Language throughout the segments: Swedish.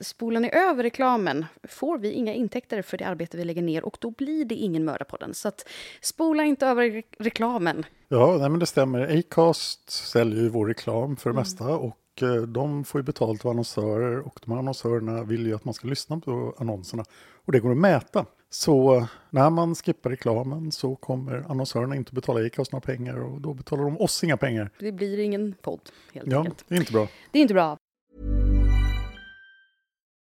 Spolar ni över reklamen får vi inga intäkter för det arbete vi lägger ner och då blir det ingen Mördarpodden. Så att spola inte över re reklamen. Ja, nej, men det stämmer. Acast säljer ju vår reklam för det mm. mesta och eh, de får ju betalt av annonsörer och de här annonsörerna vill ju att man ska lyssna på annonserna och det går att mäta. Så när man skippar reklamen så kommer annonsörerna inte betala Acast några pengar och då betalar de oss inga pengar. Det blir ingen podd helt ja, enkelt. det är inte bra. Det är inte bra.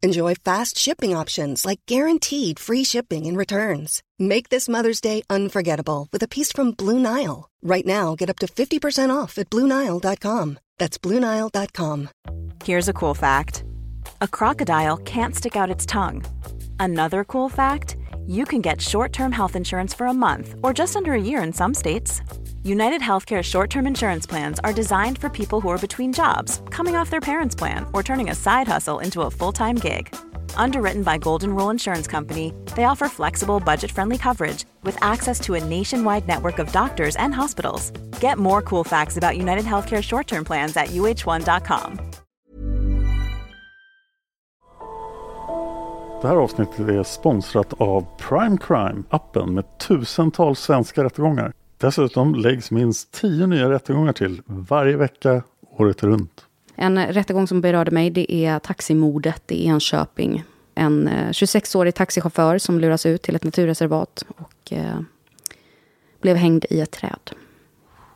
Enjoy fast shipping options like guaranteed free shipping and returns. Make this Mother's Day unforgettable with a piece from Blue Nile. Right now, get up to 50% off at BlueNile.com. That's BlueNile.com. Here's a cool fact a crocodile can't stick out its tongue. Another cool fact you can get short term health insurance for a month or just under a year in some states. United Healthcare short term insurance plans are designed for people who are between jobs, coming off their parents' plan, or turning a side hustle into a full time gig. Underwritten by Golden Rule Insurance Company, they offer flexible, budget friendly coverage with access to a nationwide network of doctors and hospitals. Get more cool facts about United Healthcare short term plans at uh1.com. Det här avsnittet är sponsrat av Prime Crime, appen med tusentals svenska rättegångar. Dessutom läggs minst tio nya rättegångar till varje vecka året runt. En rättegång som berörde mig det är taximordet i Enköping. En 26-årig eh, taxichaufför som luras ut till ett naturreservat och eh, blev hängd i ett träd.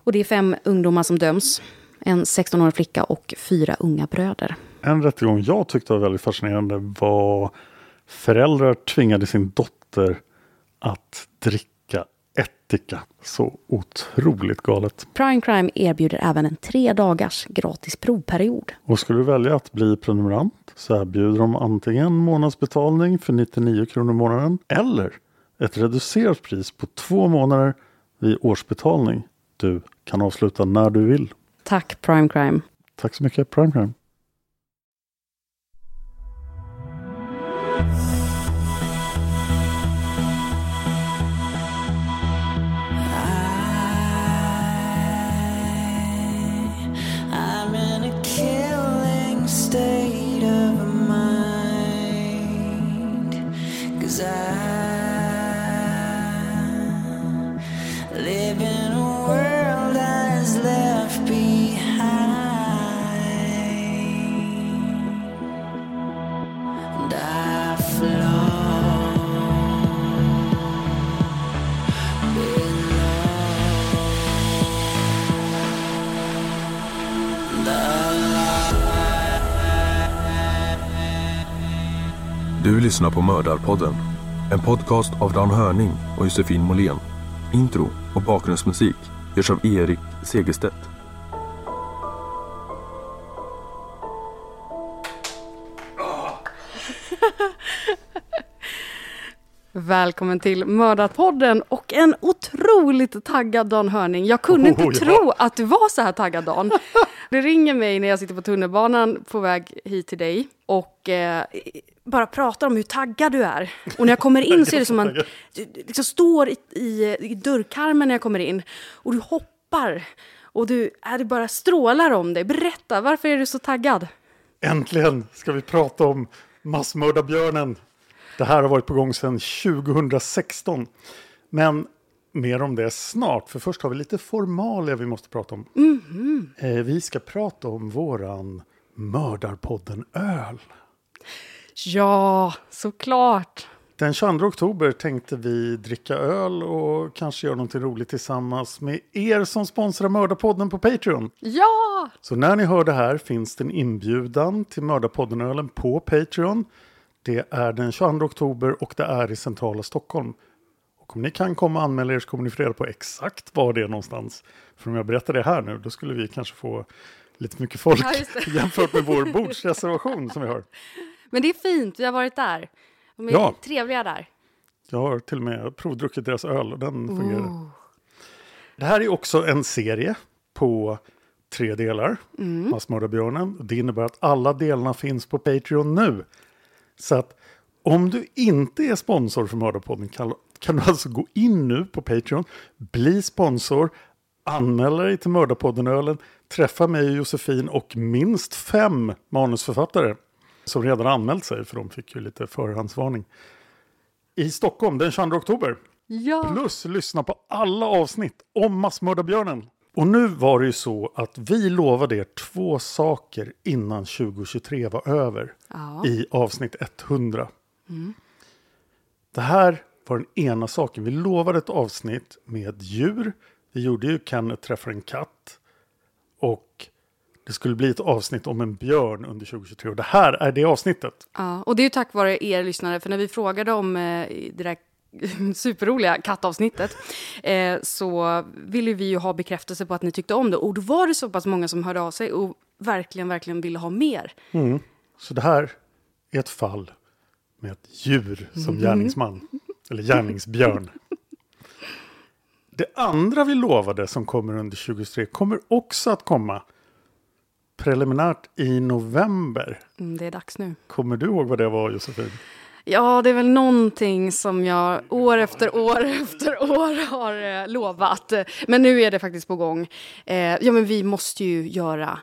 Och det är fem ungdomar som döms. En 16-årig flicka och fyra unga bröder. En rättegång jag tyckte var väldigt fascinerande var föräldrar tvingade sin dotter att dricka ättika. Så otroligt galet. Prime Crime erbjuder även en tre dagars gratis provperiod. Och skulle du välja att bli prenumerant så erbjuder de antingen månadsbetalning för 99 kronor i månaden eller ett reducerat pris på två månader vid årsbetalning. Du kan avsluta när du vill. Tack Prime Crime. Tack så mycket Prime Crime. Lyssnar på Mördarpodden. En podcast av Dan Hörning och Josefin Måhlén. Intro och bakgrundsmusik görs av Erik Segerstedt. Välkommen till Mördarpodden och en otroligt taggad Dan Hörning. Jag kunde inte oh, ja. tro att du var så här taggad Dan. Det ringer mig när jag sitter på tunnelbanan på väg hit till dig och eh, bara pratar om hur taggad du är. Och när jag kommer in så är det som att du liksom står i, i, i dörrkarmen när jag kommer in och du hoppar och du, äh, du bara strålar om dig. Berätta, varför är du så taggad? Äntligen ska vi prata om massmördarbjörnen. Det här har varit på gång sedan 2016. Men mer om det snart, för först har vi lite formalia vi måste prata om. Mm -hmm. eh, vi ska prata om våran Mördarpodden-öl. Ja, såklart. Den 22 oktober tänkte vi dricka öl och kanske göra någonting roligt tillsammans med er som sponsrar Mördarpodden på Patreon. Ja! Så när ni hör det här finns det en inbjudan till Mördarpodden-ölen på Patreon. Det är den 22 oktober och det är i centrala Stockholm. Och om ni kan komma och anmäla er så kommer ni få reda på exakt var det är någonstans. För om jag berättar det här nu då skulle vi kanske få lite mycket folk ja, jämfört med vår bordsreservation som vi har. Men det är fint, vi har varit där. De är ja. trevliga där. Jag har till och med provdruckit deras öl och den fungerar. Oh. Det här är också en serie på tre delar, Massmördarbjörnen. Det innebär att alla delarna finns på Patreon nu. Så att om du inte är sponsor för Mördarpodden kan, du alltså gå in nu på Patreon, bli sponsor, anmäla dig till Mördarpodden-ölen, träffa mig och Josefin och minst fem manusförfattare som redan anmält sig, för de fick ju lite förhandsvarning. I Stockholm den 22 oktober. Ja. Plus lyssna på alla avsnitt om massmördarbjörnen. Och nu var det ju så att vi lovade er två saker innan 2023 var över. Ja. I avsnitt 100. Det här var den ena saken. Vi lovade ett avsnitt med djur. Vi gjorde ju Kenneth träffar en katt. Och det skulle bli ett avsnitt om en björn under 2023. Och det här är det avsnittet. Ja, och det är ju tack vare er lyssnare, för när vi frågade om eh, det där superroliga kattavsnittet eh, så ville vi ju ha bekräftelse på att ni tyckte om det. Och då var det så pass många som hörde av sig och verkligen, verkligen ville ha mer. Så det här är ett fall med ett djur som gärningsman. Eller gärningsbjörn. Det andra vi lovade som kommer under 2023 kommer också att komma preliminärt i november. Mm, det är dags nu. Kommer du ihåg vad det var Josefin? Ja, det är väl någonting som jag år efter år efter år har eh, lovat. Men nu är det faktiskt på gång. Eh, ja, men vi måste ju göra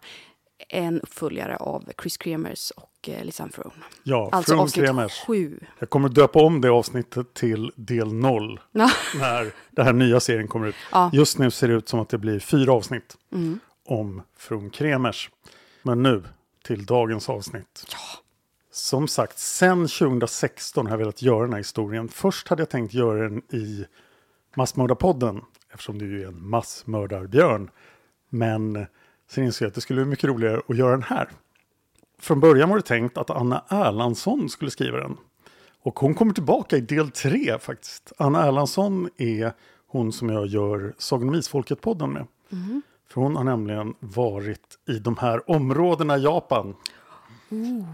en uppföljare av Chris Kremers och eh, Lisanne Frone. Ja, Alltså Frun avsnitt Kremers. sju. Jag kommer döpa om det avsnittet till del 0 Ja. när den här nya serien kommer ut. Ja. Mm. Just nu ser det ut som att det blir fyra avsnitt om Frun Kremers. Men nu till dagens avsnitt. Som sagt, sen 2016 har jag velat göra den här historien. Först hade jag tänkt göra den i Massmördarpodden eftersom det ju är en massmördarbjörn. Men sen insåg jag att det skulle bli mycket roligare att göra den här. Från början var det tänkt att Anna Erlandsson skulle skriva den. Och hon kommer tillbaka i del tre faktiskt. Anna Erlandsson är hon som jag gör Sagan om Isfolket-podden med. För hon har nämligen varit i de här områdena i Japan.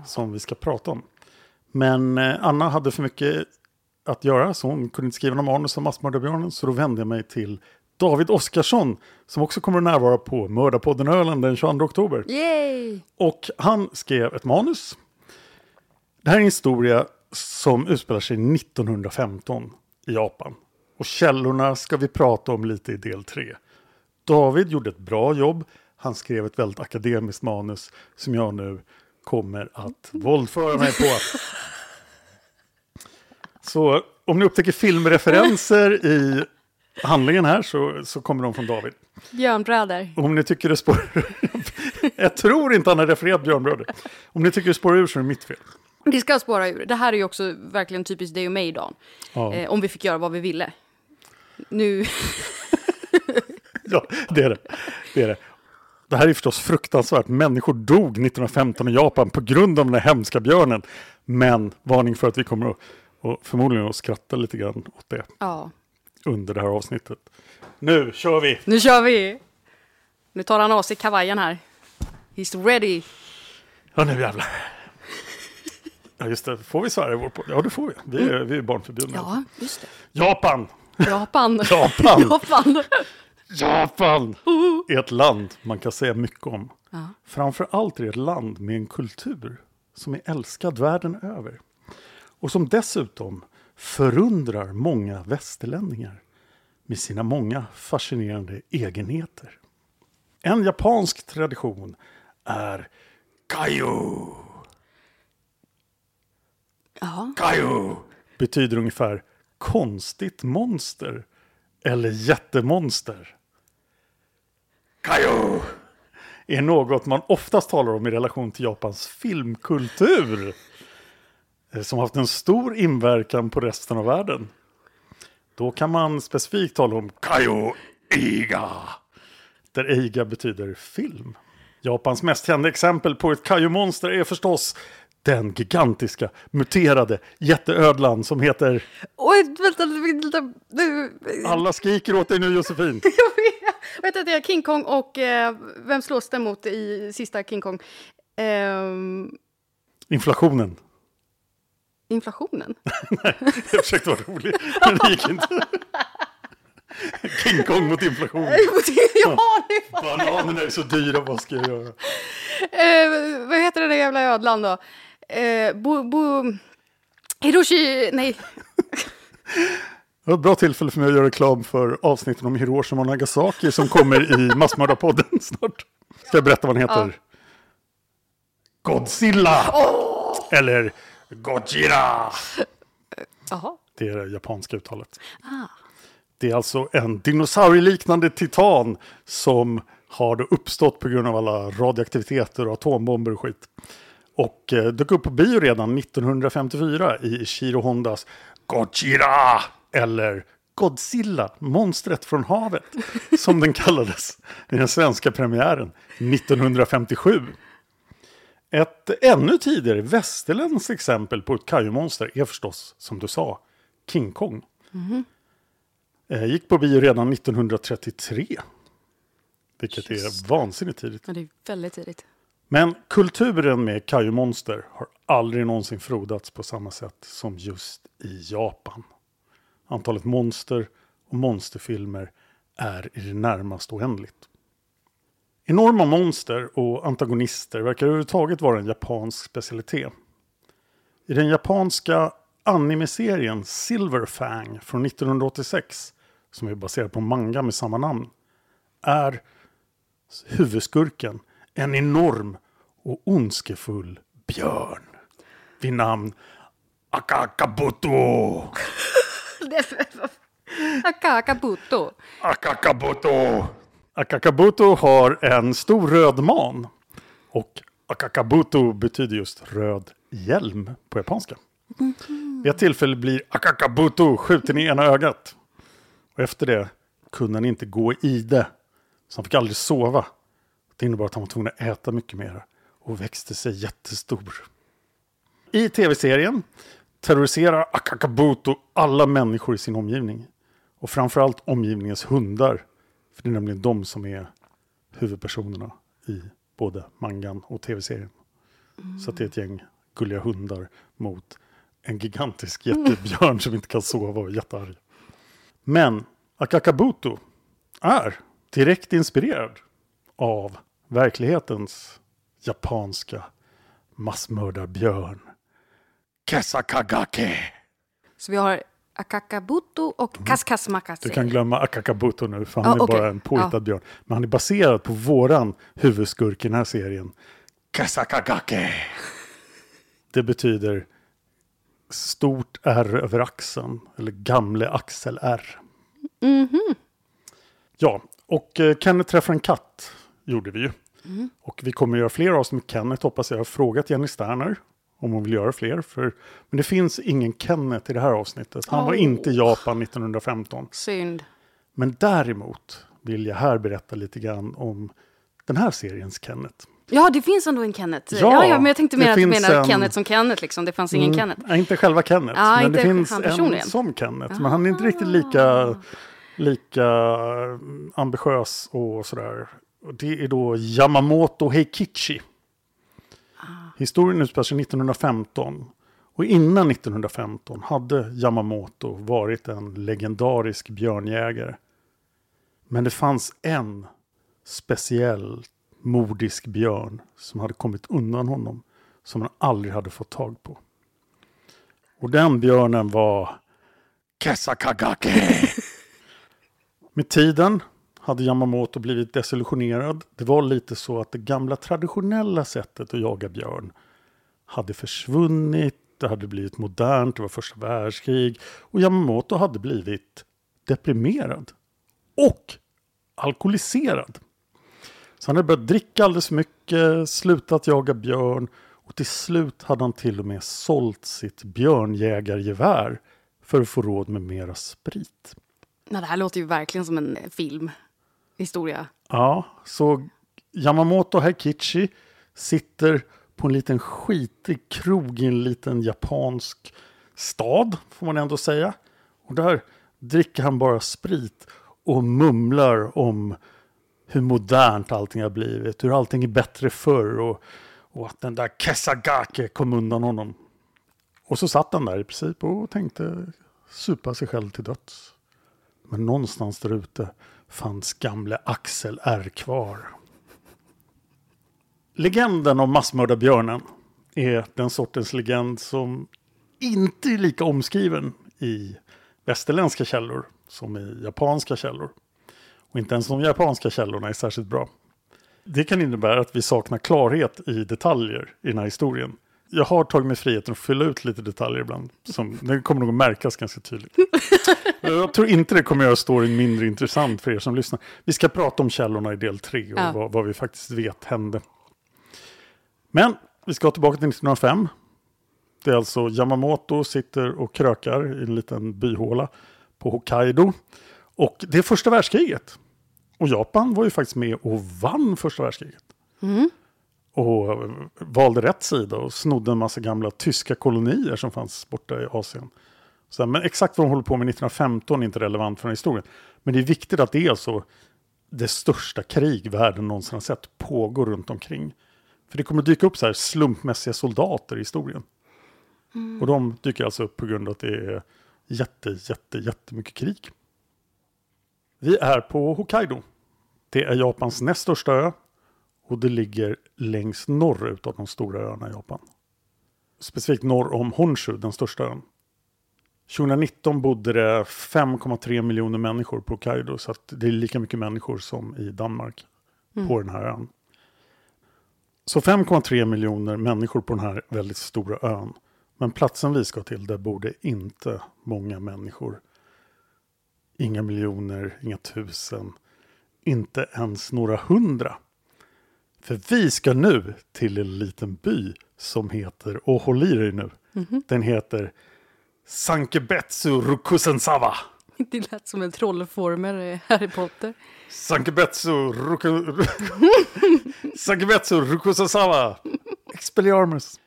Som vi ska prata om. Men eh, Anna hade för mycket att göra så hon kunde inte skriva någon manus om Massmördarbjörnen. Så då vände jag mig till David Oskarsson som också kommer att närvara på Mördarpodden Öland den 22 oktober. Yay! Och han skrev ett manus. Det här är en historia som utspelar sig 1915 i Japan. Och källorna ska vi prata om lite i del 3. David gjorde ett bra jobb. Han skrev ett väldigt akademiskt manus som jag nu kommer att våldföra mig på. Så om ni upptäcker filmreferenser i handlingen här så, så kommer de från David. Björnbröder. Om ni tycker det spårar... jag tror inte han har refererat Björn Bröder. Om ni tycker det spårar ur så är det mitt fel. Det ska spåra ur. Det här är ju också verkligen typiskt dig och mig, Dan. Ja. Eh, om vi fick göra vad vi ville. Nu... Ja, det är det. det är det. Det här är förstås fruktansvärt. Människor dog 1915 i Japan på grund av den här hemska björnen. Men varning för att vi kommer att, och förmodligen att skratta lite grann åt det Ja. Under det här avsnittet. Nu kör vi! Nu kör vi! Nu tar han av sig kavajen här. He's ready. Ja, nu jävlar. Ja, just det. Får vi svära i vår podd? Ja, det får vi. Vi är, vi är barnförbjudna. Ja, just det. Japan! Japan. Japan. Japan. Japan är ett land man kan säga mycket om. Framför allt är det ett land med en kultur som är älskad världen över. Och som dessutom förundrar många västerlänningar med sina många fascinerande egenheter. En japansk tradition är Kaiju. Ja. Kaiju betyder ungefär konstigt monster eller jättemonster. Kaiju är något man oftast talar om i relation till Japans filmkultur som haft en stor inverkan på resten av världen. Då kan man specifikt tala om Kaiju Iga, där Eiga betyder film. Japans mest kända exempel på ett Kaiju-monster är förstås den gigantiska, muterade jätteödlan som heter... Oj, vänta, vänta. Nu. Alla skriker åt dig nu Josefin. Jag vet, att det är King Kong och eh, vem slås det mot i sista King Kong? Ehm, Inflationen. Inflationen? Jag försökte vara rolig, men det gick inte. King Kong mot inflation. ja, det var... Bananerna är så dyra, vad ska jag göra? Eh, vad heter den där jävla ödlan då? Eh, bo, bo... Hiroshi... Nej. Det var ett bra tillfälle för mig att göra reklam för avsnitten om Hiroshima och Nagasaki som kommer i Massmördarpodden snart. Ska jag berätta vad den heter? Godzilla! Eller Gojira! Jaha. Det är det japanska uttalet. Det är alltså en dinosaurieliknande titan som har då uppstått på grund av alla radioaktiviteter och atombomber och skit. Och eh, dök upp på bio redan 1954 i Ishiro Hondas Gojira eller Godzilla, monstret från havet, som den kallades i den svenska premiären 1957. Ett ännu tidigare västerländskt exempel på ett kajumonster är förstås, som du sa, King Kong. Eh, Gick på bio redan 1933. Vilket är vansinnigt tidigt. Ja, det är väldigt tidigt. Men kulturen med kajumonster har aldrig någonsin frodats på samma sätt som just i Japan. Antalet monster och monsterfilmer är i det närmaste oändligt. Enorma monster och antagonister verkar överhuvudtaget vara en japansk specialitet. I den japanska anime-serien Silverfang från 1986, som är baserad på manga med samma namn, är huvudskurken en enorm och ondskefull björn vid namn Akakabuto. Akakabuto. Akakabuto. Akakabuto har en stor röd man. Och Akakabuto betyder just röd hjälm på japanska. Vid ett tillfälle blir Akakabuto skjuten i ena ögat. Och efter det kunde han inte gå i det. Så han fick aldrig sova. Det innebar att han var tvungen att äta mycket mer. Och växte sig jättestor. I tv-serien terroriserar Akakabuto alla människor i sin omgivning. Och framförallt omgivningens hundar. För det är nämligen de som är huvudpersonerna i både mangan och tv-serien. Så att det är ett gäng gulliga hundar mot en gigantisk jättebjörn som inte kan sova och är jättearg. Men Akakabuto är direkt inspirerad av verklighetens japanska massmördarbjörn. Kesakagake. Så vi har Akakabuto och Kaskasmakase. Du kan glömma Akakabuto nu, för han är okej. bara en påhittad Ja. björn. Men han är baserad på våran huvudskurk i den här serien. Kesakagake. Det betyder stort R över axeln, eller gamle axel-R. Ja, och eh, Kenneth träffar en katt gjorde vi ju. Och vi kommer göra fler avsnitt med Kenneth, hoppas jag. Jag har frågat Jenny Sterner om hon vill göra fler. För, men det finns ingen Kenneth i det här avsnittet. Han var Oh. inte i Japan 1915. Synd. Men däremot vill jag här berätta lite grann om den här seriens Kenneth. Ja, det finns ändå en Kenneth. Ja, Ja, ja men jag tänkte mer att du menar en- Kenneth som Kenneth, liksom. Det fanns ingen Kenneth. Nej, inte själva Kenneth, Ja, men det finns en som Kenneth. Men han är inte riktigt lika, lika eh, ambitiös och sådär. Det är då Yamamoto Heikichi. Historien utspelar sig 1915. Och innan 1915 hade Yamamoto varit en legendarisk björnjägare. Men det fanns en speciell mordisk björn som hade kommit undan honom. Som han aldrig hade fått tag på. Och den björnen var Kesakagake. Med tiden hade Yamamoto blivit desillusionerad. Det var lite så att det gamla traditionella sättet att jaga björn hade försvunnit. Det hade blivit modernt, det var första världskrig. Och Yamamoto hade blivit deprimerad. Och alkoholiserad. Så han hade börjat dricka alldeles för mycket, slutat jaga björn och till slut hade han till och med sålt sitt björnjägargevär för att få råd med mera sprit. Nej, det här låter ju verkligen som en film historia. Ja, så Yamamoto Heikichi sitter på en liten skitig krog i en liten japansk stad, får man ändå säga. Och där dricker han bara sprit och mumlar om hur modernt allting har blivit, hur allting är bättre förr och, och att den där Kesagake kom undan honom. Och så satt han där i princip och tänkte supa sig själv till döds. Men någonstans där ute fanns gamle Axel R kvar. Legenden om massmördarbjörnen är den sortens legend som inte är lika omskriven i västerländska källor som i japanska källor. Och inte ens de japanska källorna är särskilt bra. Det kan innebära att vi saknar klarhet i detaljer i den här historien. Jag har tagit mig friheten att fylla ut lite detaljer ibland. Som, det kommer nog att märkas ganska tydligt. Jag tror inte det kommer göra storyn mindre intressant för er som lyssnar. Vi ska prata om källorna i del tre och Ja. vad, vad vi faktiskt vet hände. Men vi ska tillbaka till 1905. Det är alltså Yamamoto sitter och krökar i en liten byhåla på Hokkaido. Och det är första världskriget. Och Japan var ju faktiskt med och vann första världskriget. Och valde rätt sida och snodde en massa gamla tyska kolonier som fanns borta i Asien. Så, men exakt vad de håller på med 1915 är inte relevant för den historien. Men det är viktigt att det är så det största krig världen någonsin har sett pågår runt omkring. För det kommer dyka upp så här slumpmässiga soldater i historien. Och de dyker alltså upp på grund av att det är jätte, jätte, jättemycket krig. Vi är på Hokkaido. Det är Japans näst största ö och det ligger längst norrut av de stora öarna i Japan. Specifikt norr om Honshu, den största ön. 2019 bodde det 5,3 miljoner människor på Hokkaido så det är lika mycket människor som i Danmark på den här ön. Så 5,3 miljoner människor på den här väldigt stora ön. Men platsen vi ska till, där bor det inte många människor. Inga miljoner, inga tusen, inte ens några hundra. För vi ska nu till en liten by som heter, och håll i dig nu, den heter Sankebetsu Rukusensawa. Det lät som en trollformel i Harry Potter. Sankebetsu Ruku... Sankebetsu Rukusensawa. Expelliarmus.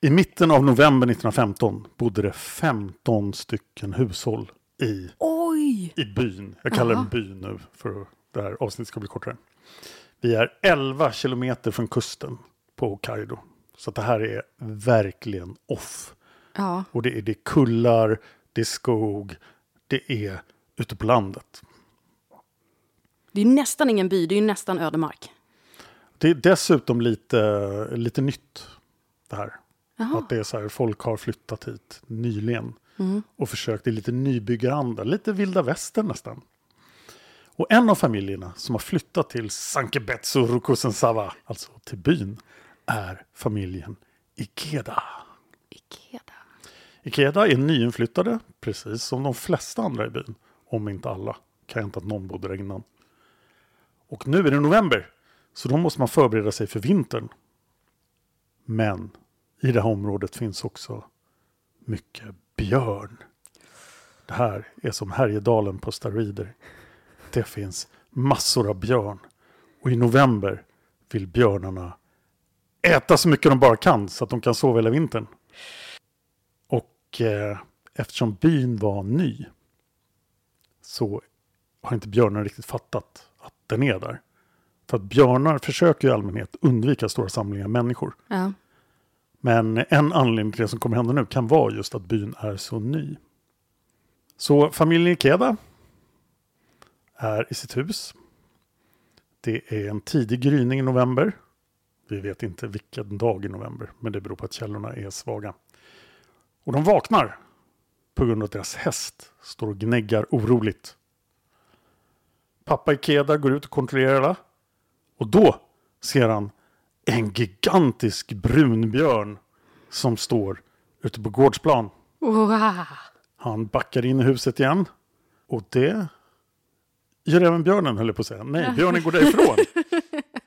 I mitten av november 1915 bodde det 15 stycken hushåll i Oj! i byn. Jag kallar den by nu för att det här avsnittet ska bli kortare. Vi är 11 kilometer från kusten på Hokkaido. Så det här är verkligen off. Ja, Och det är, det är kullar, det är skog, det är ute på landet. det är nästan ingen by, det är nästan ödemark. Det är dessutom lite, lite nytt det här. Jaha. Att det är så här, folk har flyttat hit nyligen. Och försökt i lite nybyggaranda, lite vilda västern nästan. Och en av familjerna som har flyttat till Sankebetsu Rukusensawa, alltså till byn, är familjen Ikeda. Ikeda. Ikeda är nyinflyttade, precis som de flesta andra i byn. Om inte alla. Kan inte att någon bodde där innan. Och nu är det november, så då måste man förbereda sig för vintern. Men i det här området finns också mycket björn. Det här är som Härjedalen på steroider. Det finns massor av björn. Och i november vill björnarna äta så mycket de bara kan så att de kan sova hela vintern. Och eh, eftersom byn var ny så har inte björnen riktigt fattat att den är där. För att björnar försöker i allmänhet undvika stora samlingar människor. Ja. Men en anledning till det som kommer hända nu kan vara just att byn är så ny. Så familjen Ikeda är i sitt hus. Det är en tidig gryning i november. Vi vet inte vilken dag i november, men det beror på att källorna är svaga. Och de vaknar på grund av att deras häst står och gnäggar oroligt. Pappa Ikeda går ut och kontrollerar det. Och då ser han en gigantisk brunbjörn som står ute på gårdsplan. Wow. Han backar in i huset igen. Och det gör även björnen, höll jag på att säga. Nej, björnen går därifrån.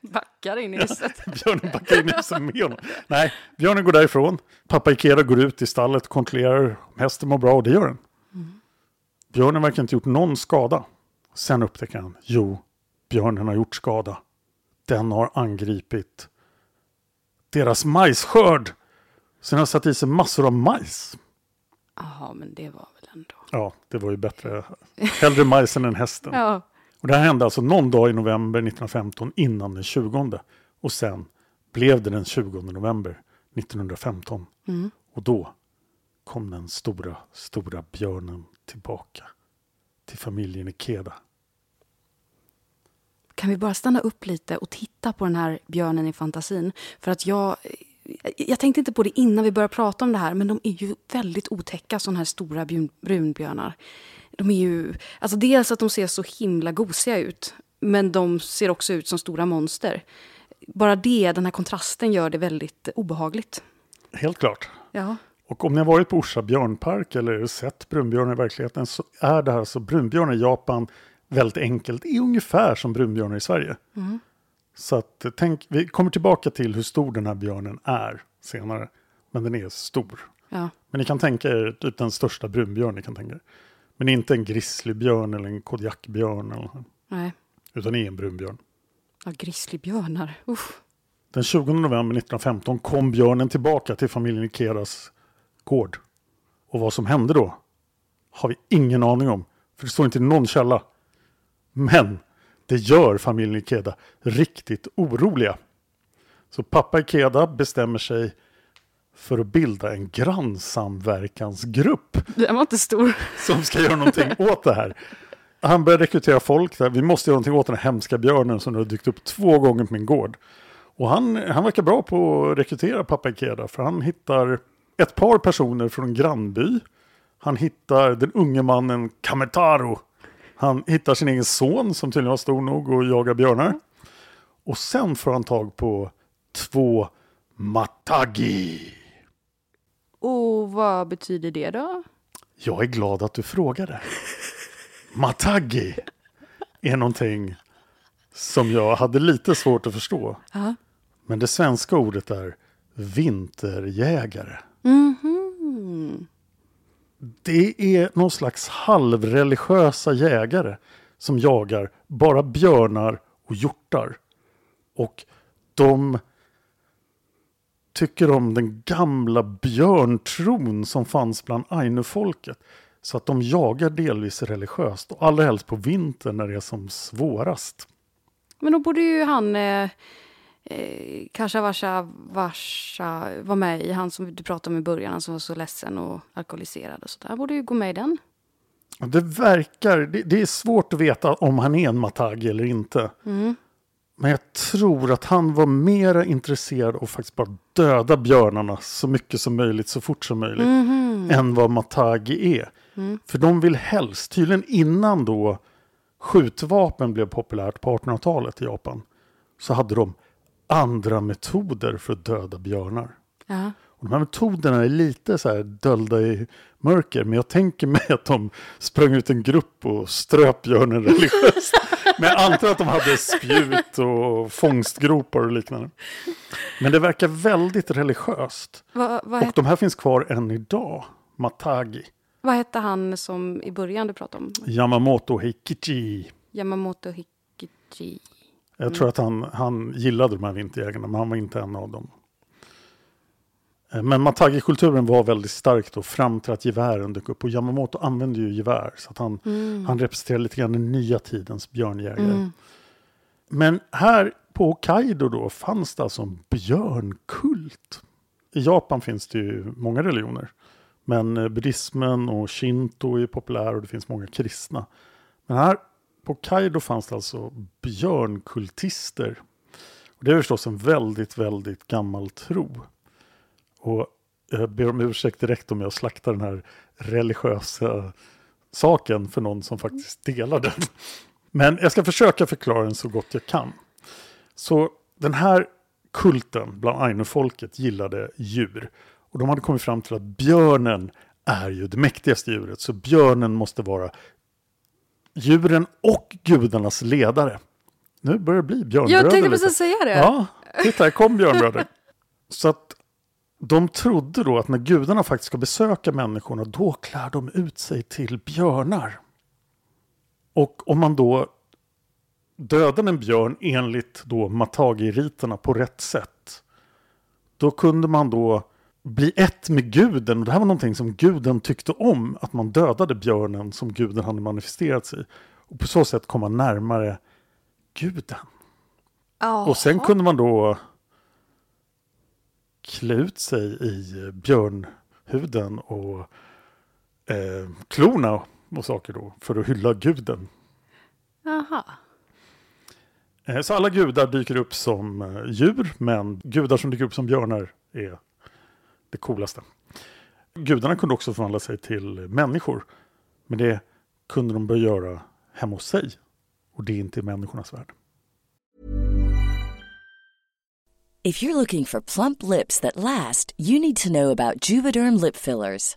Backar in i huset. björnen backar in i huset med honom. Nej, björnen går därifrån. Pappa Ikeda går ut i stallet och kontrollerar om hästen mår bra och det gör den. Björnen verkar inte gjort någon skada. Sen upptäcker han, jo, björnen har gjort skada. Den har angripit deras majsskörd. Sen har satt i sig massor av majs. Jaha, men det var väl ändå... Ja, det var ju bättre. Hellre majsen än hästen. Ja. Och det här hände alltså någon dag i november 1915 innan den 20. Och sen blev det den 20 november 1915. Och då kom den stora, stora björnen tillbaka. till familjen Ikeda. Kan vi bara stanna upp lite och titta på den här björnen i fantasin? För att jag, jag tänkte inte på det innan vi började prata om det här, men de är ju väldigt otäcka, sådana här stora brun, brunbjörnar. De är ju, alltså dels att de ser så himla gosiga ut, men de ser också ut som stora monster. Bara det, den här kontrasten, gör det väldigt obehagligt. Helt klart. Ja. Och om ni har varit på Orsa björnpark eller sett brunbjörnar i verkligheten så är det här så brunbjörnar i Japan väldigt enkelt, är ungefär som brunbjörnar i Sverige. Mm. Så att tänk, vi kommer tillbaka till hur stor den här björnen är senare. Men den är stor. ja. Men ni kan tänka er typ den största brunbjörn ni kan tänka er. Men inte en grizzlybjörn eller en kodjakbjörn. Eller, något, Nej. utan är en brunbjörn. Ja, grizzlybjörnar. Uff. Den 20 november 1915 kom björnen tillbaka till familjen Ikeras gård. Och vad som hände då har vi ingen aning om. För det står inte i någon källa. Men det gör familjen Ikeda riktigt oroliga. Så pappa Ikeda bestämmer sig för att bilda en grannsamverkansgrupp Den var inte stor. som ska göra någonting åt det här. Han börjar rekrytera folk där. Vi måste göra någonting åt den här hemska björnen som nu har dykt upp två gånger på min gård. Och han, han verkar bra på att rekrytera pappa Ikeda för han hittar ett par personer från en grannby. Han hittar den unge mannen Kametaro. Han hittar sin egen son som tydligen var stor nog att jaga björnar. Och sen får han tag på två Matagi. Och vad betyder det då? Jag är glad att du frågade. Matagi är någonting som jag hade lite svårt att förstå. Ja. Men det svenska ordet är vinterjägare. Mhm. Det är någon slags halvreligiösa jägare som jagar bara björnar och hjortar. Och de tycker om den gamla björntron som fanns bland ainufolket. Så att de jagar delvis religiöst och allra helst på vintern när det är som svårast. Men då borde ju han, eh, eh, kanske Vasha, Vasha var med i, han som du pratade om i början, han som var så ledsen och alkoholiserad och sådär. Borde ju gå med i den. Det verkar, det, det är svårt att veta om han är en Matagi eller inte. Men jag tror att han var mera intresserad av att faktiskt bara döda björnarna så mycket som möjligt, så fort som möjligt, än vad Matagi är. För de vill helst, tydligen innan då skjutvapen blev populärt på 1800-talet i Japan, så hade de andra metoder för att döda björnar. Ja. Och de här metoderna är lite så här dölda i mörker, men jag tänker mig att de sprang ut en grupp och ströp björnen religiöst. men jag antar att de hade spjut och fångstgropar och liknande. Men det verkar väldigt religiöst. Va, vad, Och de här finns kvar än idag. Matagi, vad hette han som i början du pratade om? Yamamoto Heikichi. Yamamoto Hikichi. Jag tror att han, han gillade de här vinterjägarna, men han var inte en av dem. Eh, Men Matagi-kulturen var väldigt stark då fram till att gevären dök upp. Och Yamamoto använde ju gevär. Så att han, han representerar lite grann den nya tidens björnjägare. Men här på Hokkaido då fanns det alltså en björnkult. I Japan finns det ju många religioner. Men eh, buddhismen och shinto är populär och det finns många kristna. Men här på Kaido fanns det alltså björnkultister. Och det är förstås en väldigt, väldigt gammal tro. Och jag ber om ursäkt direkt om jag slaktar den här religiösa saken för någon som faktiskt delar den. Men jag ska försöka förklara den så gott jag kan. Så den här kulten bland ainu-folket gillade djur. Och de hade kommit fram till att björnen är ju det mäktigaste djuret. Så björnen måste vara djuren och gudarnas ledare. Nu börjar det bli björnbröder. Jag tänkte precis säga det. Ja, titta här kom björnbröder. Så att de trodde då att när gudarna faktiskt ska besöka människorna då klär de ut sig till björnar. Och om man då dödade en björn enligt då Matagi-riterna på rätt sätt då kunde man då bli ett med guden. Och det här var någonting som guden tyckte om. Att man dödade björnen som guden hade manifesterat sig. Och på så sätt komma närmare guden. Jaha. Och sen kunde man då klä ut sig i björnhuden och eh, klorna och saker då för att hylla guden. Aha. Eh, Så alla gudar dyker upp som eh, djur, men gudar som dyker upp som björnar är det coolaste. Gudarna kunde också förvandla sig till människor, men det kunde de börja göra hemma hos sig. Och det är inte i människornas värld. If you're looking for plump lips that last, you need to know about Juvederm lip fillers.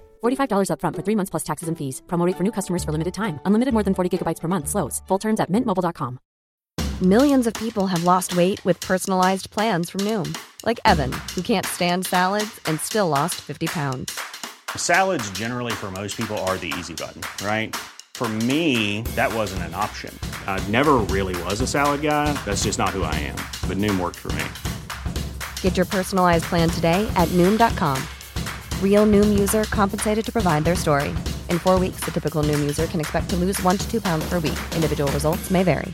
$45 upfront for three months plus taxes and fees. Promo rate for new customers for limited time. Unlimited more than 40 gigabytes per month. Slows. Full terms at mintmobile.com. Millions of people have lost weight with personalized plans from Noom, like Evan, who can't stand salads and still lost 50 pounds. Salads, generally, for most people, are the easy button, right? For me, that wasn't an option. I never really was a salad guy. That's just not who I am. But Noom worked for me. Get your personalized plan today at Noom.com. Real Noom user compensated to provide their story. In four weeks, the typical Noom user can expect to lose one to two pounds per week. Individual results may vary.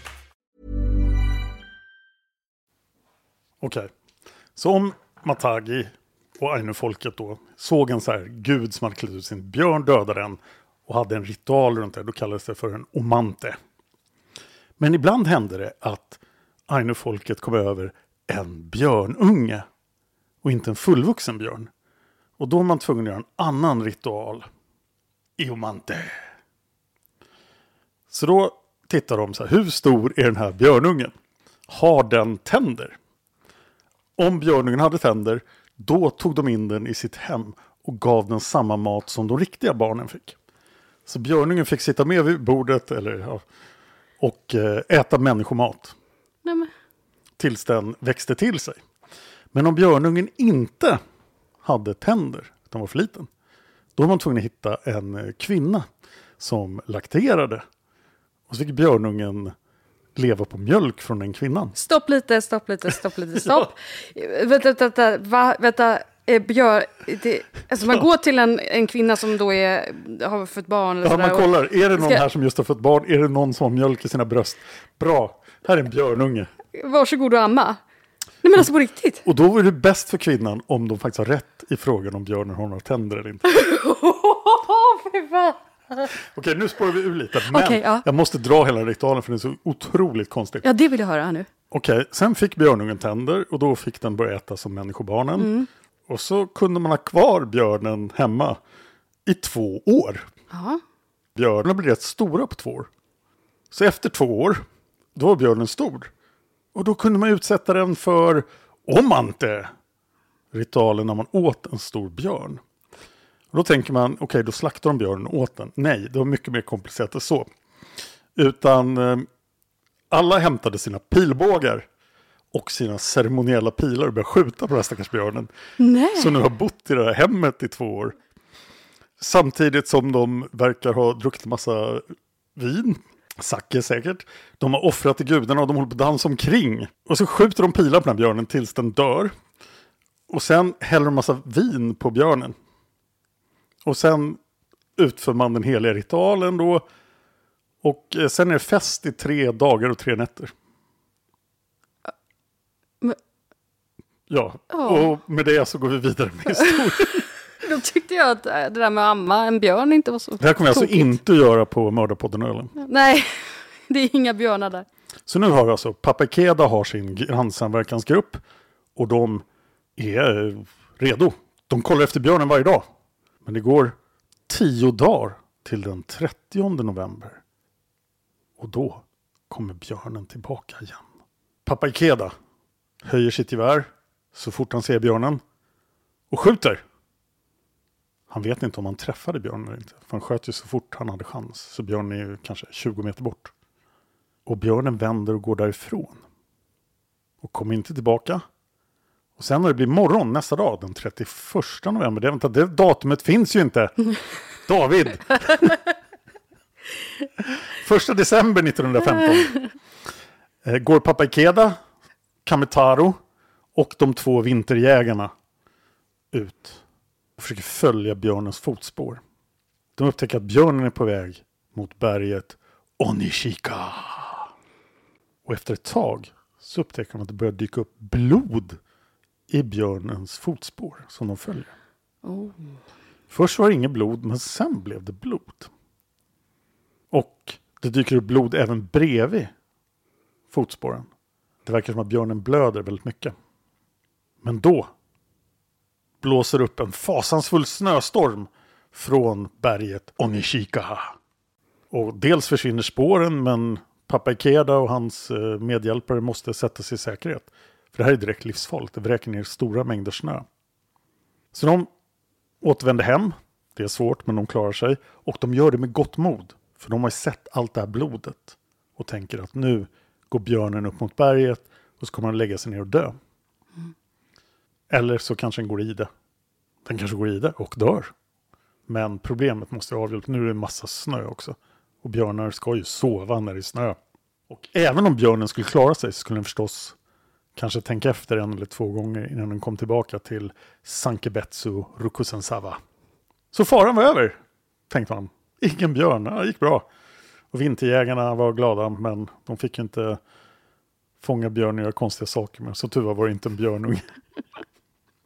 Okej, så om Matagi och Ainu-folket då såg en så här gud som hade klätt ut sin björn, dödade den och hade en ritual runt det, då kallades det för en omante. Men ibland hände det att Ainu-folket kom över en björnunge och inte en fullvuxen björn. Och då var man tvungen att göra en annan ritual. Iomante. Så då tittar de så här, hur stor är den här björnungen? Har den tänder? Om björnungen hade tänder, då tog de in den i sitt hem och gav den samma mat som de riktiga barnen fick. Så björnungen fick sitta med vid bordet eller, och eh, äta människomat Nej, men. tills den växte till sig. Men om björnungen inte hade tänder, utan var för liten, då var man tvungen att hitta en eh, kvinna som lakterade. Och så fick björnungen leva på mjölk från den kvinnan. Stopp lite, stopp lite, stopp lite, stopp. Vänta, vänta, vänta, va, vänta. Eh, Björ, det, alltså man går till en, en kvinna som då är, har fått barn. Eller Ja, man och- kollar, är det någon Ska- här som just har fått barn? Är det någon som har mjölk i sina bröst? Bra, här är en björnunge. Varsågod och amma. Nej men alltså på riktigt. Och då är det bäst för kvinnan om de faktiskt har rätt i frågan om björnen har några tänder eller inte. Okej, nu spårar vi ur lite. Men Okej, ja. jag måste dra hela ritualen för den är så otroligt konstig. Ja, det vill jag höra nu. Okej, sen fick björnungen tänder och då fick den börja äta som människobarnen. Mm. Och så kunde man ha kvar björnen hemma i två år. Ja. Björnen blev rätt stora på två år. Så efter två år, då var björnen stor. Och då kunde man utsätta den för omante. Ritualen när man åt en stor björn. Och då tänker man, okej då slaktar de björnen och åt den. Nej, det var mycket mer komplicerat än så. Utan eh, alla hämtade sina pilbågar och sina ceremoniella pilar och började skjuta på den här stackars björnen. Nej. Som nu har bott i det här hemmet i två år. Samtidigt som de verkar ha druckit massa vin. Sake säkert. De har offrat till gudarna och de håller på att dansa omkring. Och så skjuter de pilar på den här björnen tills den dör. Och sen häller de massa vin på björnen. Och sen utför man den heliga ritualen då. Och eh, sen är det fest i tre dagar och tre nätter. Men- Ja, Ja. och med det så går vi vidare med historien. Då tyckte jag att äh, det där med att amma en björn inte var så Det här kommer jag alltså inte göra på Mördarpodden-ölen. Nej, det är inga björnar där. Så nu har vi alltså Pappa Ikeda har sin grannsamverkansgrupp och de är eh, redo. De kollar efter björnen varje dag. Men det går tio dagar till den 30 november. Och då kommer björnen tillbaka igen. Pappa Ikeda höjer sitt gevär så fort han ser björnen och skjuter. Han vet inte om han träffade björnen eller inte. För han sköt ju så fort han hade chans. Så björnen är ju kanske 20 meter bort. Och björnen vänder och går därifrån. Och kommer inte tillbaka. Och sen när det blir morgon nästa dag, den 31 november, det, vänta, det datumet finns ju inte. David! Första december 1915 eh, går pappa Ikeda, Kametaro och de två vinterjägarna ut och försöker följa björnens fotspår. De upptäcker att björnen är på väg mot berget Onishika. Och efter ett tag så upptäcker de att det börjar dyka upp blod i björnens fotspår som de följer. Oh. Först var det inget blod, men sen blev det blod. Och det dyker upp blod även bredvid fotspåren. Det verkar som att björnen blöder väldigt mycket. Men då blåser upp en fasansfull snöstorm från berget Onishikaha. Och dels försvinner spåren, men pappa Ikeda och hans eh, medhjälpare måste sätta sig i säkerhet. För det här är direkt livsfarligt. Det vräker ner stora mängder snö. Så de återvänder hem. Det är svårt, men de klarar sig. Och de gör det med gott mod. För de har ju sett allt det här blodet. Och tänker att nu går björnen upp mot berget och så kommer han lägga sig ner och dö. Eller så kanske den går i det. Den kanske går i det och dör. Men problemet måste vara avgjort. Nu är det en massa snö också. Och björnar ska ju sova när det är snö. Och även om björnen skulle klara sig så skulle den förstås kanske tänka efter en eller två gånger innan den kom tillbaka till Sankebetsu Rukusensava. Så faran var över, tänkte man. Ingen björn, det gick bra. Och vinterjägarna var glada, men de fick ju inte fånga björn och göra konstiga saker med. Så tur var det inte en björnunge.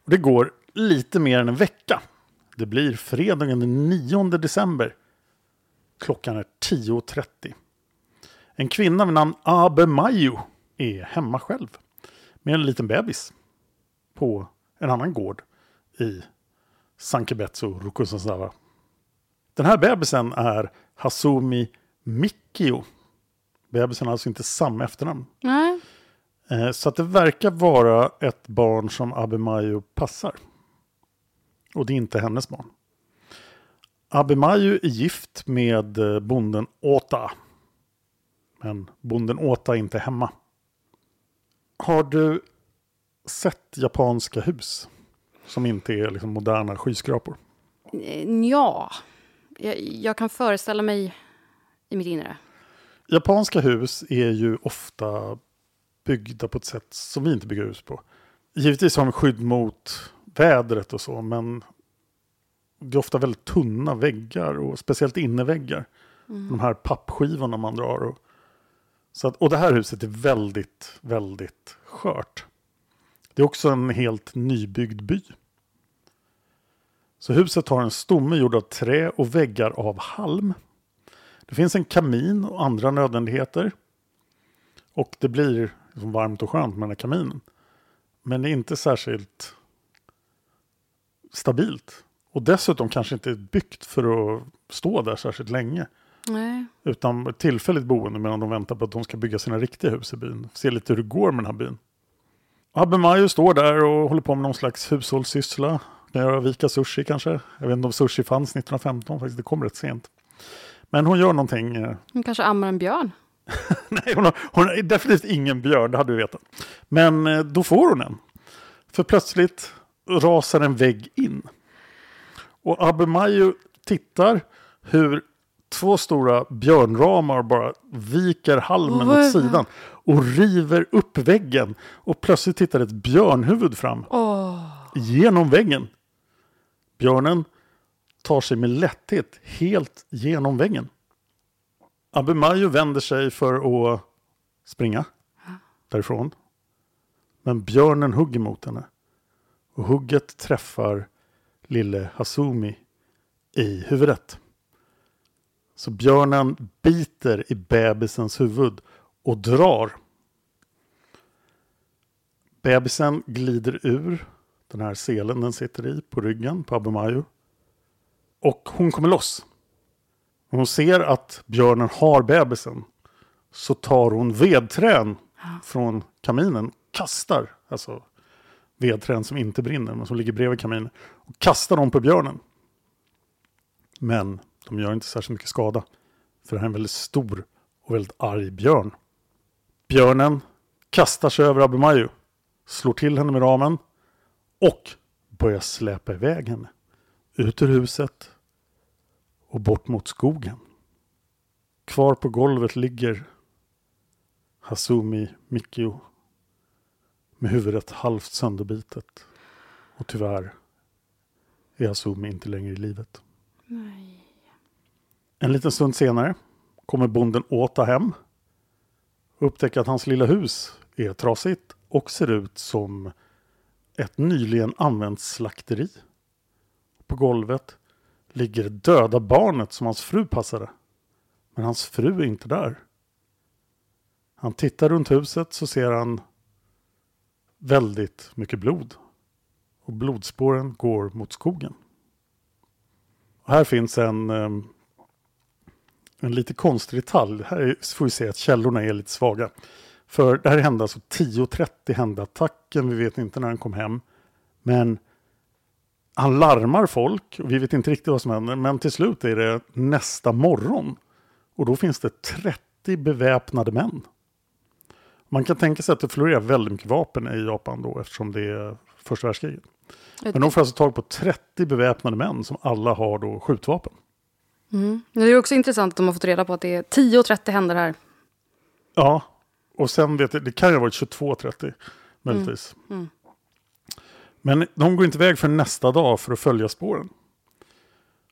Och det går lite mer än en vecka. Det blir fredagen den 9 december. Klockan är 10.30. En kvinna vid namn Abe Mayo är hemma själv med en liten bebis på en annan gård i Sankebetsu Rukusansava. Den här bebisen är Hasumi Mikio. Bebisen har alltså inte samma efternamn. Nej. Så att det verkar vara ett barn som Abemayu passar. Och det är inte hennes barn. Abemayu är gift med eh, bonden Ota. Men bonden Ota är inte hemma. Har du sett japanska hus? Som inte är liksom moderna skyskrapor. Eh, Ja, jag, jag kan föreställa mig i mitt inre. Japanska hus är ju ofta byggda på ett sätt som vi inte bygger hus på. Givetvis har de skydd mot vädret och så, men det är ofta väldigt tunna väggar och speciellt inneväggar. De här pappskivorna man drar. Och, så att, och det här huset är väldigt, väldigt skört. Det är också en helt nybyggd by. Så huset har en stomme gjord av trä och väggar av halm. Det finns en kamin och andra nödvändigheter. Och det blir liksom varmt och skönt med den här kaminen. Men det är inte särskilt stabilt. Och dessutom kanske inte byggt för att stå där särskilt länge. Nej. Utan tillfälligt boende medan de väntar på att de ska bygga sina riktiga hus i byn. Se lite hur det går med den här byn. Abbe Mayo står där och håller på med någon slags hushållssyssla. Kan göra vika sushi kanske. Jag vet inte om sushi fanns 1915 faktiskt. Det kom rätt sent. Men hon gör någonting. eh, Hon kanske ammar en björn. Nej, hon har, hon är definitivt ingen björn, det hade du vetat. Men eh, då får hon en. För plötsligt rasar en vägg in. Och Abemayu tittar hur två stora björnramar bara viker halmen är åt sidan och river upp väggen. Och plötsligt tittar ett björnhuvud fram Åh, genom väggen. Björnen tar sig med lätthet helt genom väggen. Abimayo vänder sig för att springa därifrån. Men björnen hugger mot henne. Och hugget träffar lille Hasumi i huvudet. Så björnen biter i bebisens huvud och drar. Bebisen glider ur den här selen den sitter i på ryggen på Abumayo. Och hon kommer loss. När hon ser att björnen har bebisen så tar hon vedträn från kaminen, kastar, alltså vedträn som inte brinner men som ligger bredvid kaminen, och kastar dem på björnen. Men de gör inte särskilt mycket skada, för det här är en väldigt stor och väldigt arg björn. Björnen kastar sig över Abimayo, slår till henne med ramen och börjar släpa iväg henne ut ur huset och bort mot skogen. Kvar på golvet ligger Hasumi Mikio med huvudet halvt sönderbitet. Och tyvärr är Hasumi inte längre i livet. Nej. En liten stund senare kommer bonden åta hem och upptäcker att hans lilla hus är trasigt och ser ut som ett nyligen använt slakteri. På golvet ligger det döda barnet som hans fru passade. Men hans fru är inte där. Han tittar runt huset så ser han väldigt mycket blod. Och blodspåren går mot skogen. Och här finns en, ehm, en lite konstig detalj. Här får vi se att källorna är lite svaga. För det här hände alltså 10.30 hände attacken. Vi vet inte när han kom hem. Men han larmar folk. Och vi vet inte riktigt vad som händer. Men till slut är det nästa morgon. Och då finns det 30 beväpnade män. Man kan tänka sig att det florerar väldigt mycket vapen i Japan då eftersom det är första världskriget. Men de får alltså tag på 30 beväpnade män som alla har då skjutvapen. Mm. Det är också intressant att de har fått reda på att det är 10.30 händer här. Ja, och sen vet jag, det kan ju ha varit 22.30 möjligtvis. Mm. Mm. Men de går inte iväg för nästa dag för att följa spåren.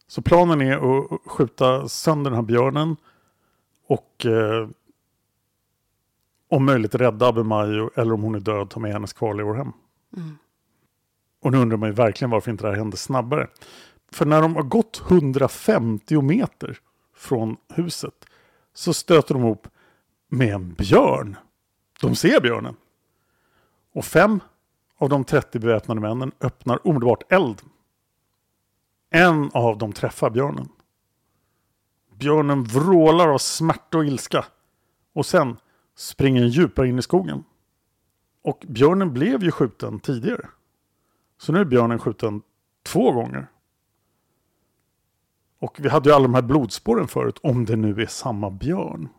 Så planen är att skjuta sönder den här björnen och eh, om möjligt rädda Abimayo eller om hon är död ta med hennes kvarlevor hem. Mm. Och nu undrar man ju verkligen varför inte det här hände snabbare. För när de har gått 150 meter från huset så stöter de ihop med en björn. De ser björnen. Och fem av de 30 beväpnade männen öppnar omedelbart eld. En av dem träffar björnen. Björnen vrålar av smärta och ilska. Och sen springer den djupare in i skogen. Och björnen blev ju skjuten tidigare. Så nu är björnen skjuten två gånger. Och vi hade ju alla de här blodspåren förut, om det nu är samma björn.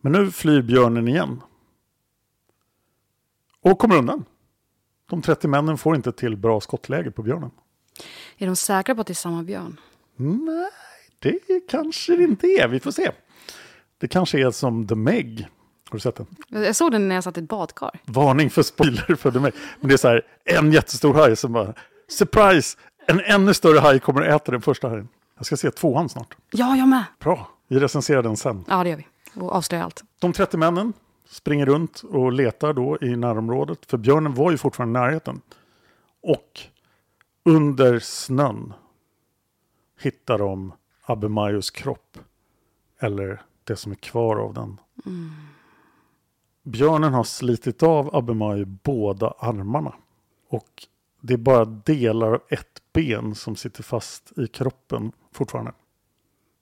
Men nu flyr björnen igen. Och kommer undan. De 30 männen får inte till bra skottläge på björnen. Är de säkra på att det är samma björn? Nej, det kanske det inte är. Vi får se. Det kanske är som The Meg. Har du sett den? Jag såg den när jag satt i ett badkar. Varning för spoiler för The Meg. Men det är så här, en jättestor haj som bara, surprise! En ännu större haj kommer att äta den första hajen. Jag ska se tvåan snart. Ja, jag med. Bra, vi recenserar den sen. Ja, det gör vi. Och avslöjar allt. De 30 männen springer runt och letar då i närområdet. För björnen var ju fortfarande i närheten. Och under snön hittar de Abemayos kropp. Eller det som är kvar av den. Mm. Björnen har slitit av Abemayo båda armarna. Och det är bara delar av ett ben som sitter fast i kroppen fortfarande.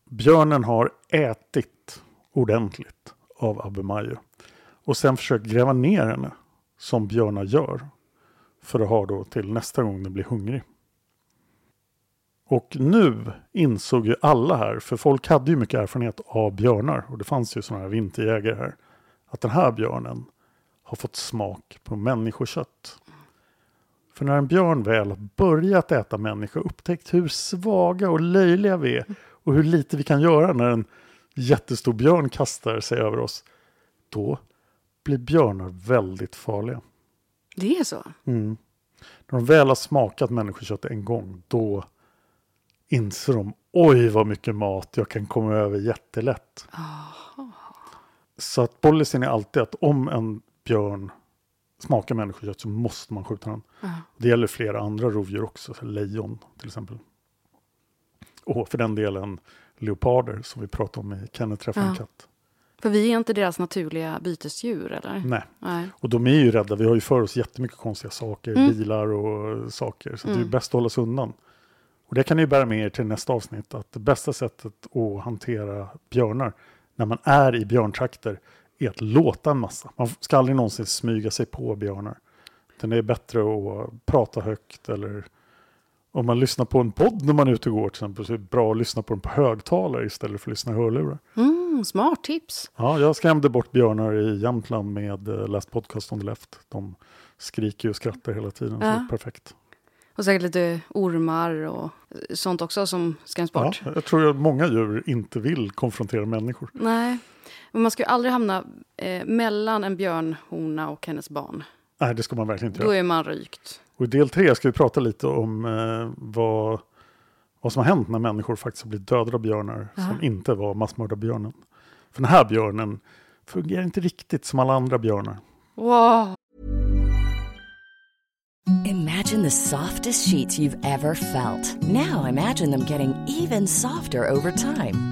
Björnen har ätit ordentligt av Abemayo. Och sen försökt gräva ner henne, som björnar gör. För att ha då till nästa gång den blir hungrig. Och nu insåg ju alla här, för folk hade ju mycket erfarenhet av björnar. Och det fanns ju sådana här vinterjägare här. Att den här björnen har fått smak på människokött. För när en björn väl har börjat äta människa och upptäckt hur svaga och löjliga vi är och hur lite vi kan göra när den jättestor björn kastar sig över oss. Då blir björnar väldigt farliga. Det är så? Mm. När de väl har smakat människokött en gång, då inser de oj vad mycket mat jag kan komma över jättelätt. Så att policyn är alltid att om en björn smakar människokött så måste man skjuta den. Det gäller flera andra rovdjur också, så lejon till exempel. Och för den delen leoparder som vi pratade om i Kenneth träffar en Ja. katt. För vi är inte deras naturliga bytesdjur, eller? Nej. Nej. Och de är ju rädda, vi har ju för oss jättemycket konstiga saker, Mm. bilar och saker. Så det är Mm. bäst att hålla sig undan. Och det kan ni bära med er till nästa avsnitt, att det bästa sättet att hantera björnar när man är i björntrakter är att låta en massa. Man ska aldrig någonsin smyga sig på björnar. Utan det är bättre att prata högt eller om man lyssnar på en podd när man är ute och går till exempel så är det bra att lyssna på den på högtalare istället för att lyssna i hörlurar. Mm, smart tips. Ja, jag skrämde bort björnar i Jämtland med uh, Last Podcast on the Left. De skriker och skrattar hela tiden, så Ja. det är perfekt. Och säkert lite ormar och sånt också som skräms Ja, bort. jag tror att många djur inte vill konfrontera människor. Nej, men man ska ju aldrig hamna eh, mellan en björnhona och hennes barn. Nej, det ska man verkligen inte Då göra. är man rykt. Och i del tre ska vi prata lite om eh, vad, vad som har hänt när människor faktiskt har blivit dödade av björnar som inte var massmördarbjörnen. För den här björnen fungerar inte riktigt som alla andra björnar. Wow. Imagine the softest sheets you've ever felt. Now imagine them getting even softer over time.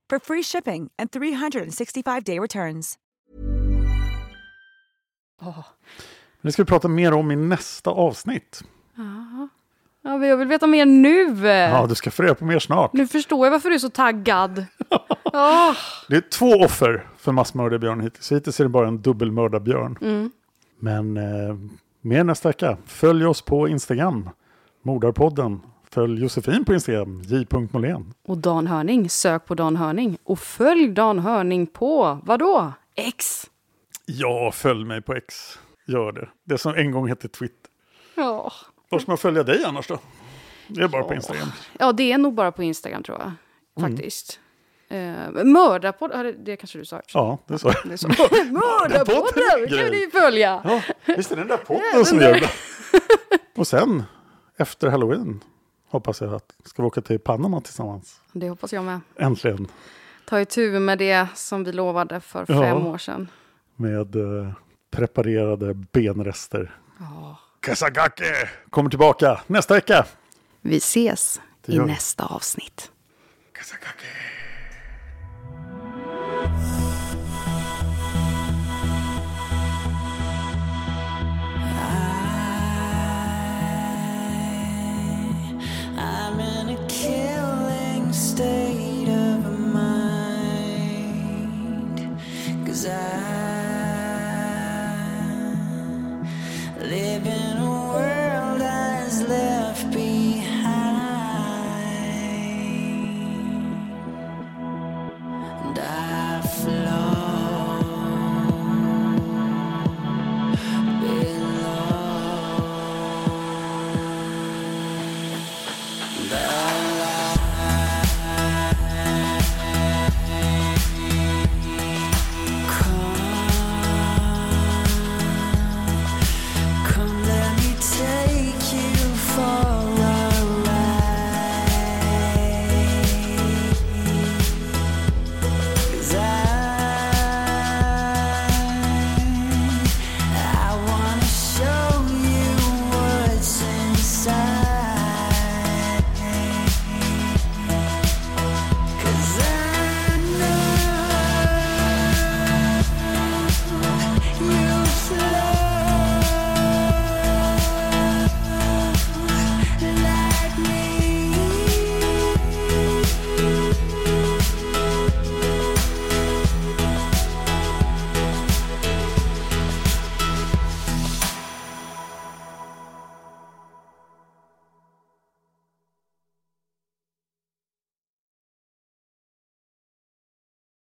for free shipping and 365-day returns. Det ska vi prata mer om i nästa avsnitt. Ja, men jag vill veta mer nu. Ja, du ska få reda på mer snart. Nu förstår jag varför du är så taggad. Ja. Det är två offer för massmördarbjörn hittills. Hittills är det bara en dubbelmördarbjörn. Mm. Men eh, mer nästa vecka. Följ oss på Instagram, Mordarpodden. Följ Josefin på Instagram, j.molén. Och Dan Hörning, sök på Dan Hörning. Och följ Dan Hörning på, vadå? X. Ja, följ mig på X. Gör det. Det som en gång hette Twitter. Ja. Var ska man följa dig annars då? Det är bara på Instagram. ja, det är nog bara på Instagram tror jag. Mm. Faktiskt. Uh, Mördarpodden, ja, det, kanske du sa. Ja, det är så. Mördarpodden kan ni följa. Ja, visst är det den där podden som gör det. Och sen, efter Halloween, hoppas jag att ska vi åka till Panama tillsammans. Det hoppas jag med. Äntligen. Ta itu med det som vi lovade för Ja. fem år sedan. Med eh, preparerade benrester. Kasagake kommer tillbaka nästa vecka. Vi ses i nästa avsnitt. Kasagake. living